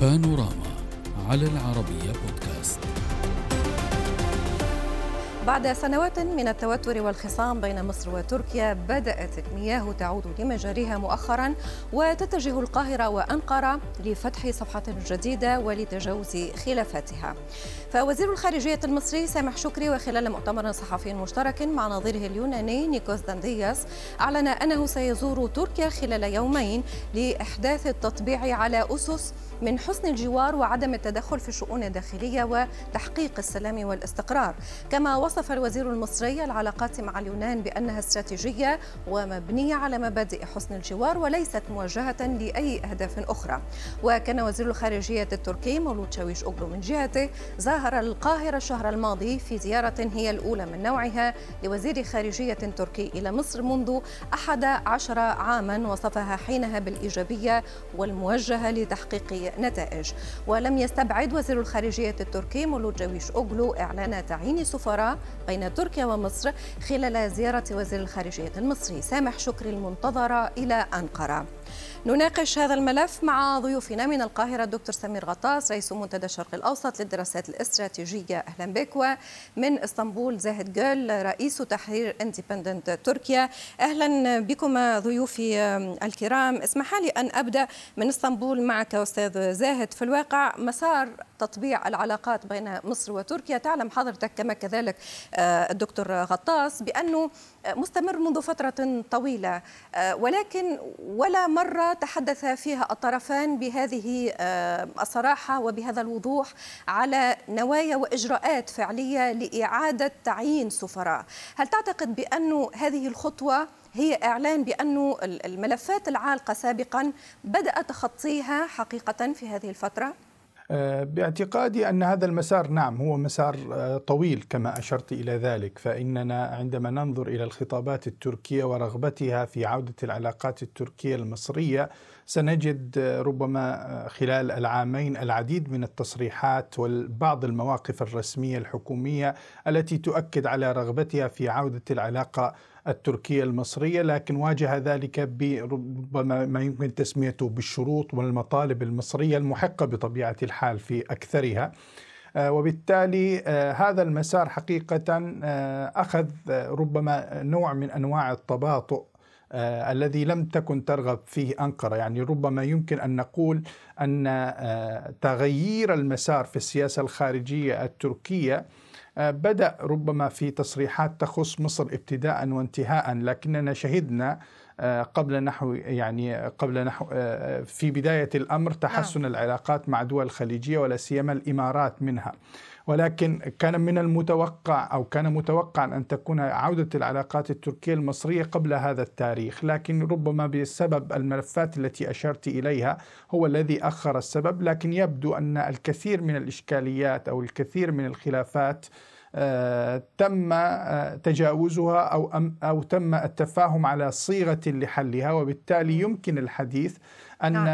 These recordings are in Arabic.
بانوراما على العربية بودكاست. بعد سنوات من التوتر والخصام بين مصر وتركيا بدأت المياه تعود لمجاريها مؤخرا وتتجه القاهرة وأنقرة لفتح صفحة جديدة ولتجاوز خلافاتها. فوزير الخارجية المصري سامح شكري وخلال مؤتمر صحفي مشترك مع نظيره اليوناني نيكوس ديندياس أعلن أنه سيزور تركيا خلال يومين لإحداث التطبيع على أسس من حسن الجوار وعدم التدخل في الشؤون الداخلية وتحقيق السلام والاستقرار. كما وصف الوزير المصري العلاقات مع اليونان بأنها استراتيجية ومبنية على مبادئ حسن الجوار وليست موجهة لأي أهداف أخرى. وكان وزير الخارجية التركي مولود شاويش أوغلو من جهته ظاهر القاهرة الشهر الماضي في زيارة هي الأولى من نوعها لوزير خارجية تركي إلى مصر منذ أحد عشر عاما وصفها حينها بالإيجابية والموجهة لتحقيق نتائج. ولم يستبعد وزير الخارجية التركي مولود جويش أوغلو إعلان تعيين سفراء بين تركيا ومصر خلال زيارة وزير الخارجية المصري. سامح شكري المنتظرة إلى أنقرة. نناقش هذا الملف مع ضيوفنا من القاهرة الدكتور سمير غطاس رئيس منتدى الشرق الأوسط للدراسات الاستراتيجية. أهلا بك. ومن إسطنبول زاهد جول رئيس تحرير اندبندنت تركيا. أهلا بكم ضيوفي الكرام. اسمح لي أن أبدأ من إسطنبول معك أستاذ زاهد. في الواقع مسار تطبيع العلاقات بين مصر وتركيا تعلم حضرتك كما كذلك الدكتور غطاس بأنه مستمر منذ فترة طويلة ولكن ولا مرة تحدث فيها الطرفان بهذه الصراحة وبهذا الوضوح على نوايا وإجراءات فعلية لإعادة تعيين سفراء هل تعتقد بأن هذه الخطوة هي إعلان بأن الملفات العالقة سابقا بدأ تخطيها حقيقة في هذه الفترة؟ باعتقادي أن هذا المسار نعم هو مسار طويل كما أشرت إلى ذلك. فإننا عندما ننظر إلى الخطابات التركية ورغبتها في عودة العلاقات التركية المصرية سنجد ربما خلال العامين العديد من التصريحات وبعض المواقف الرسمية الحكومية التي تؤكد على رغبتها في عودة العلاقة التركية المصرية لكن واجه ذلك بربما ما يمكن تسميته بالشروط والمطالب المصرية المحقة بطبيعة الحال في أكثرها. وبالتالي هذا المسار حقيقة أخذ ربما نوع من أنواع التباطؤ الذي لم تكن ترغب فيه أنقرة. يعني ربما يمكن أن نقول أن تغيير المسار في السياسة الخارجية التركية بدأ ربما في تصريحات تخص مصر ابتداء وانتهاء لكننا شهدنا قبل نحو يعني قبل نحو في بداية الأمر تحسن العلاقات مع دول الخليجية ولا سيما الإمارات منها. ولكن كان من المتوقع أو كان متوقعا أن تكون عودة العلاقات التركية المصرية قبل هذا التاريخ، لكن ربما بسبب الملفات التي أشرت إليها هو الذي أخر السبب، لكن يبدو أن الكثير من الإشكاليات أو الكثير من الخلافات آه تم آه تجاوزها أو أو تم التفاهم على صيغة لحلها وبالتالي يمكن الحديث أن نعم.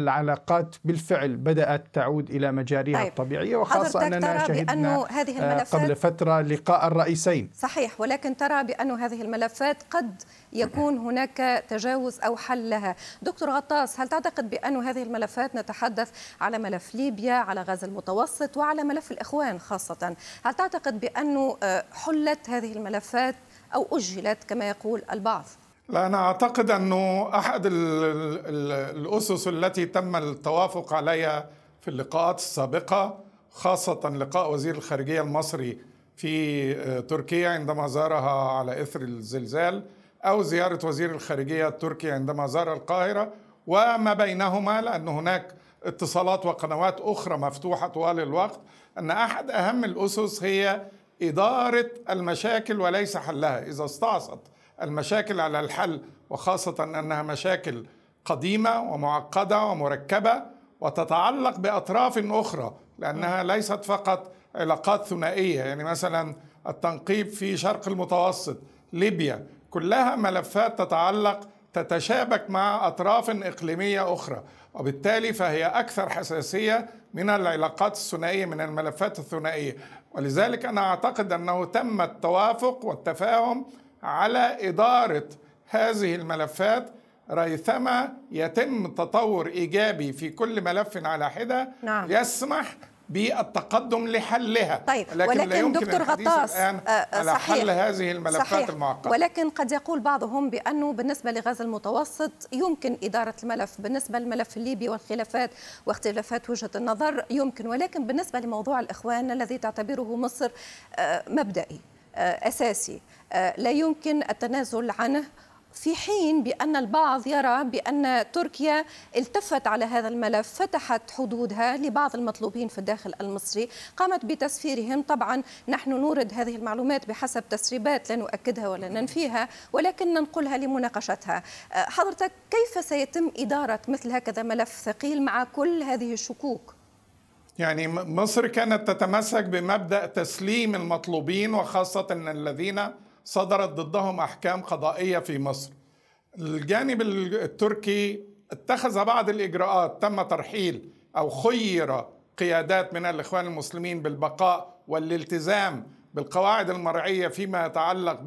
العلاقات بالفعل بدأت تعود إلى مجاريها طيب. الطبيعية وخاصة أننا شهدنا هذه الملفات قبل فترة لقاء الرئيسين صحيح ولكن ترى بأن هذه الملفات قد يكون هناك تجاوز أو حل لها دكتور غطاس هل تعتقد بأن هذه الملفات نتحدث على ملف ليبيا على غزة المتوسط وعلى ملف الإخوان خاصة هل تعتقد بأنه حلت هذه الملفات أو أجلت كما يقول البعض لا أنا أعتقد أنه أحد الأسس التي تم التوافق عليها في اللقاءات السابقة خاصة لقاء وزير الخارجية المصري في تركيا عندما زارها على إثر الزلزال أو زيارة وزير الخارجية التركي عندما زار القاهرة وما بينهما لأن هناك اتصالات وقنوات أخرى مفتوحة طوال الوقت أن أحد أهم الأسس هي إدارة المشاكل وليس حلها. إذا استعصت المشاكل على الحل وخاصة أنها مشاكل قديمة ومعقدة ومركبة وتتعلق بأطراف أخرى لأنها ليست فقط علاقات ثنائية. يعني مثلا التنقيب في شرق المتوسط ليبيا كلها ملفات تتعلق تتشابك مع أطراف إقليمية أخرى وبالتالي فهي أكثر حساسية من العلاقات الثنائية من الملفات الثنائية. ولذلك أنا أعتقد أنه تم التوافق والتفاهم على إدارة هذه الملفات ريثما يتم تطور إيجابي في كل ملف على حدة نعم. يسمح بالتقدم لحلها. طيب لكن, ولكن لا يمكن دكتور غطاس الآن آه على صحيح. حل هذه الملفات صحيح. المعقدة. ولكن قد يقول بعضهم بأنه بالنسبة لغاز المتوسط يمكن إدارة الملف. بالنسبة للملف الليبي والخلافات واختلافات وجهة النظر يمكن ولكن بالنسبة لموضوع الإخوان الذي تعتبره مصر آه مبدئي. أساسي. آه لا يمكن التنازل عنه في حين بأن البعض يرى بأن تركيا التفت على هذا الملف فتحت حدودها لبعض المطلوبين في الداخل المصري قامت بتسفيرهم. طبعا نحن نورد هذه المعلومات بحسب تسريبات لا نؤكدها ولا ننفيها ولكن ننقلها لمناقشتها. أه، حضرتك كيف سيتم إدارة مثل هكذا ملف ثقيل مع كل هذه الشكوك؟ يعني مصر كانت تتمسك بمبدأ تسليم المطلوبين وخاصة الذين صدرت ضدهم أحكام قضائية في مصر. الجانب التركي اتخذ بعض الإجراءات تم ترحيل أو خير قيادات من الإخوان المسلمين بالبقاء والالتزام بالقواعد المرعية فيما يتعلق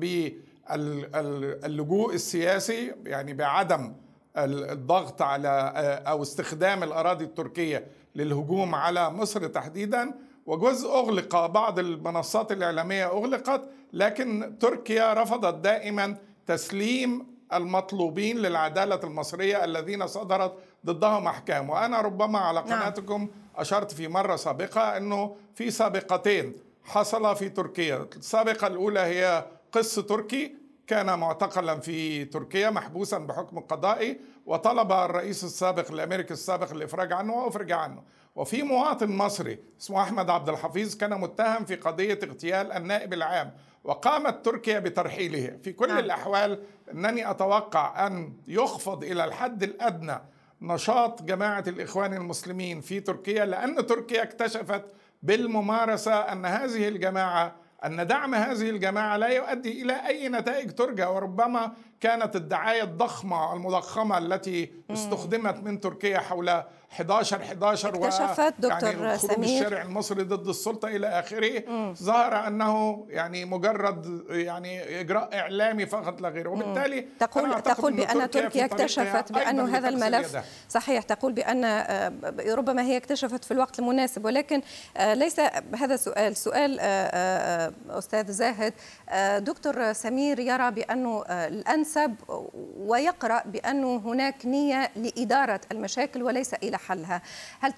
باللجوء السياسي يعني بعدم الضغط على أو استخدام الأراضي التركية للهجوم على مصر تحديدا وجزء أغلق. بعض المنصات الإعلامية أغلقت لكن تركيا رفضت دائما تسليم المطلوبين للعدالة المصرية الذين صدرت ضدهم أحكام. وأنا ربما على نعم. قناتكم أشرت في مرة سابقة إنه في سابقتين حصل في تركيا. السابقة الأولى هي قس تركي كان معتقلا في تركيا محبوسا بحكم قضائي وطلب الرئيس السابق الامريكي السابق الافراج عنه وافرج عنه وفي مواطن مصري اسمه أحمد عبد الحفيظ كان متهم في قضية اغتيال النائب العام وقامت تركيا بترحيله في كل نعم. الأحوال إنني أتوقع أن يخفض إلى الحد الأدنى نشاط جماعة الإخوان المسلمين في تركيا لأن تركيا اكتشفت بالممارسة أن هذه الجماعة أن دعم هذه الجماعة لا يؤدي إلى أي نتائج ترجى وربما كانت الدعاية الضخمة المضخمة التي استخدمت من تركيا حول 11 11 اكتشفت دكتور يعني سمير. الشارع المصري ضد السلطة إلى آخره. ظهر أنه يعني مجرد يعني إجراء إعلامي فقط لا غير. وبالتالي تقول تقول بأن تركيا اكتشفت بأنه هذا الملف. صحيح تقول بأن آه، ربما هي اكتشفت في الوقت المناسب. ولكن آه، ليس هذا سؤال. سؤال آه، أستاذ زاهد دكتور سمير يرى بأنه الأنسب ويقرأ بأنه هناك نية لإدارة المشاكل وليس إلى حلها. هل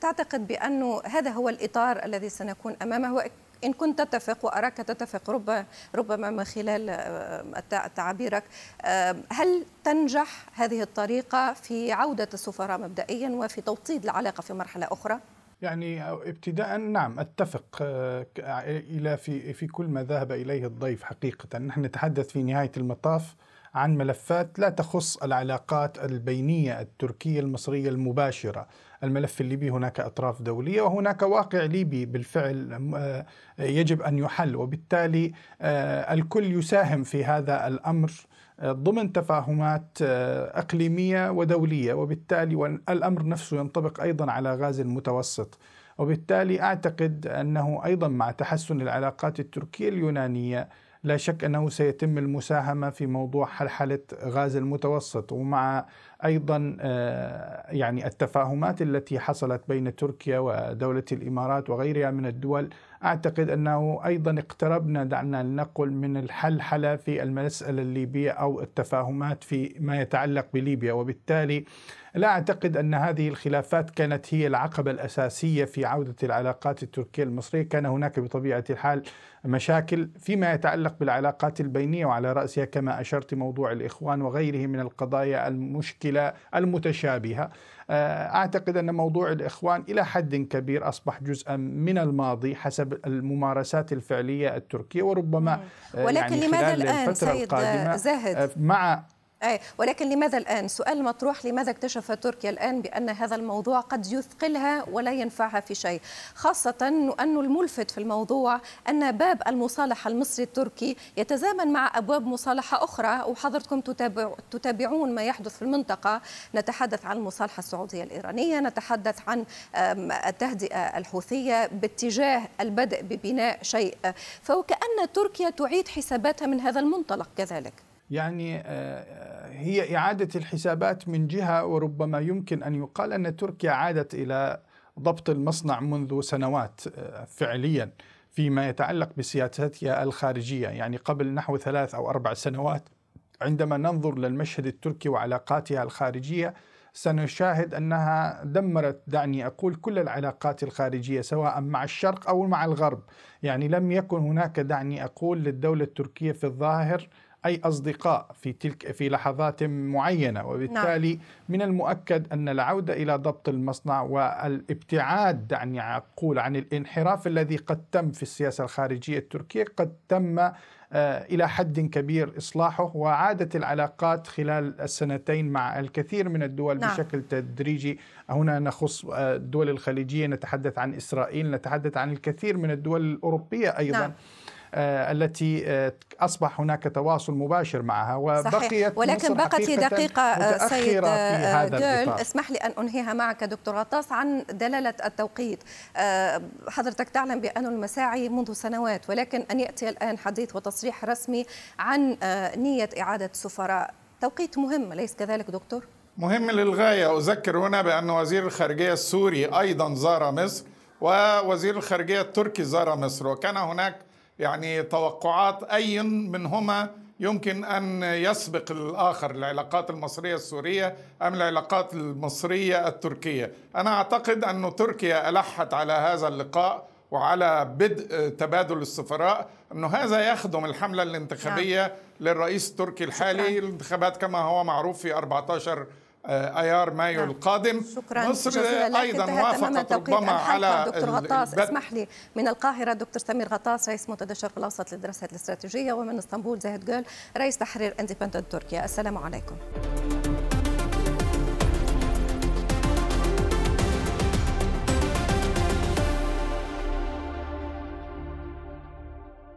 تعتقد بأنه هذا هو الإطار الذي سنكون أمامه؟ إن كنت تتفق وأراك تتفق رب ربما من خلال آه، تعابيرك آه، هل تنجح هذه الطريقة في عودة السفراء مبدئيا وفي توطيد العلاقة في مرحلة أخرى؟ يعني ابتداء نعم أتفق آه، إلى في في كل ما ذهب إليه الضيف حقيقة. نحن نتحدث في نهاية المطاف عن ملفات لا تخص العلاقات البينية التركية المصرية المباشرة، الملف الليبي هناك أطراف دولية وهناك واقع ليبي بالفعل آه، يجب أن يحل. وبالتالي آه، الكل يساهم في هذا الأمر آه، ضمن تفاهمات إقليمية ودولية. وبالتالي الامر نفسه ينطبق أيضا على غاز المتوسط. وبالتالي أعتقد أنه أيضا مع تحسن العلاقات التركية اليونانية لا شك أنه سيتم المساهمة في موضوع حلحلة غاز المتوسط ومع أيضا آه، يعني التفاهمات التي حصلت بين تركيا ودولة الإمارات وغيرها من الدول أعتقد أنه أيضا اقتربنا دعنا نقل من الحلحلة في المسألة الليبية أو التفاهمات في ما يتعلق بليبيا وبالتالي لا أعتقد أن هذه الخلافات كانت هي العقبة الأساسية في عودة العلاقات التركية المصرية، كان هناك بطبيعة الحال مشاكل فيما يتعلق بالعلاقات البينية وعلى رأسها كما أشرت موضوع الإخوان وغيره من القضايا المشكلة المتشابهة. آه، أعتقد أن موضوع الإخوان إلى حد كبير أصبح جزءا من الماضي حسب الممارسات الفعلية التركية وربما ولكن يعني لماذا الآن سيد زاهد؟ آه، مع أي ولكن لماذا الآن؟ سؤال مطروح لماذا اكتشف تركيا الآن بأن هذا الموضوع قد يثقلها ولا ينفعها في شيء؟ خاصة أن الملفت في الموضوع أن باب المصالحة المصري التركي يتزامن مع أبواب مصالحة أخرى وحضرتكم تتابع تتابعون ما يحدث في المنطقة. نتحدث عن المصالحة السعودية الإيرانية نتحدث عن التهدئة الحوثية باتجاه البدء ببناء شيء. فوكأن تركيا تعيد حساباتها من هذا المنطلق كذلك. يعني آه، هي إعادة الحسابات من جهة وربما يمكن أن يقال أن تركيا عادت إلى ضبط المصنع منذ سنوات آه، فعليا فيما يتعلق بسياستها الخارجية. يعني قبل نحو ثلاث أو أربع سنوات عندما ننظر للمشهد التركي وعلاقاتها الخارجية سنشاهد أنها دمرت دعني أقول كل العلاقات الخارجية سواء مع الشرق أو مع الغرب، يعني لم يكن هناك دعني أقول للدولة التركية في الظاهر أي أصدقاء في تلك في لحظات معينة وبالتالي نعم. من المؤكد أن العودة إلى ضبط المصنع والابتعاد دعني أقول عن الانحراف الذي قد تم في السياسة الخارجية التركية قد تم آه، إلى حد كبير إصلاحه وعادت العلاقات خلال السنتين مع الكثير من الدول نعم. بشكل تدريجي هنا نخص آه، الدول الخليجية نتحدث عن إسرائيل نتحدث عن الكثير من الدول الأوروبية أيضا نعم. آه، التي آه، أصبح هناك تواصل مباشر معها وبقيت ولكن بقت لي دقيقة آه، سيد جيرل اسمح لي أن أنهيها معك دكتور غطاس عن دلالة التوقيت. حضرتك تعلم بأن المساعي منذ سنوات ولكن أن يأتي الآن حديث وتصريح رسمي عن نية إعادة السفراء توقيت مهم أليس كذلك دكتور؟ مهم للغاية. أذكر هنا بأن وزير الخارجية السوري أيضا زار مصر ووزير الخارجية التركي زار مصر وكان هناك يعني توقعات أي منهما يمكن أن يسبق الآخر العلاقات المصرية السورية أم العلاقات المصرية التركية أنا أعتقد أن تركيا ألحت على هذا اللقاء وعلى بدء تبادل السفراء أنه هذا يخدم الحملة الانتخابية نعم. للرئيس التركي الحالي الانتخابات كما هو معروف في 14 آه، ايار مايو نعم. القادم. شكرا مصر أيضا وافقت ربما على دكتور غطاس اسمح لي. من القاهرة دكتور سمير غطاس رئيس منتدى الشرق الأوسط للدراسات الاستراتيجية ومن إسطنبول زاهد جول رئيس تحرير اندبندنت تركيا. السلام عليكم.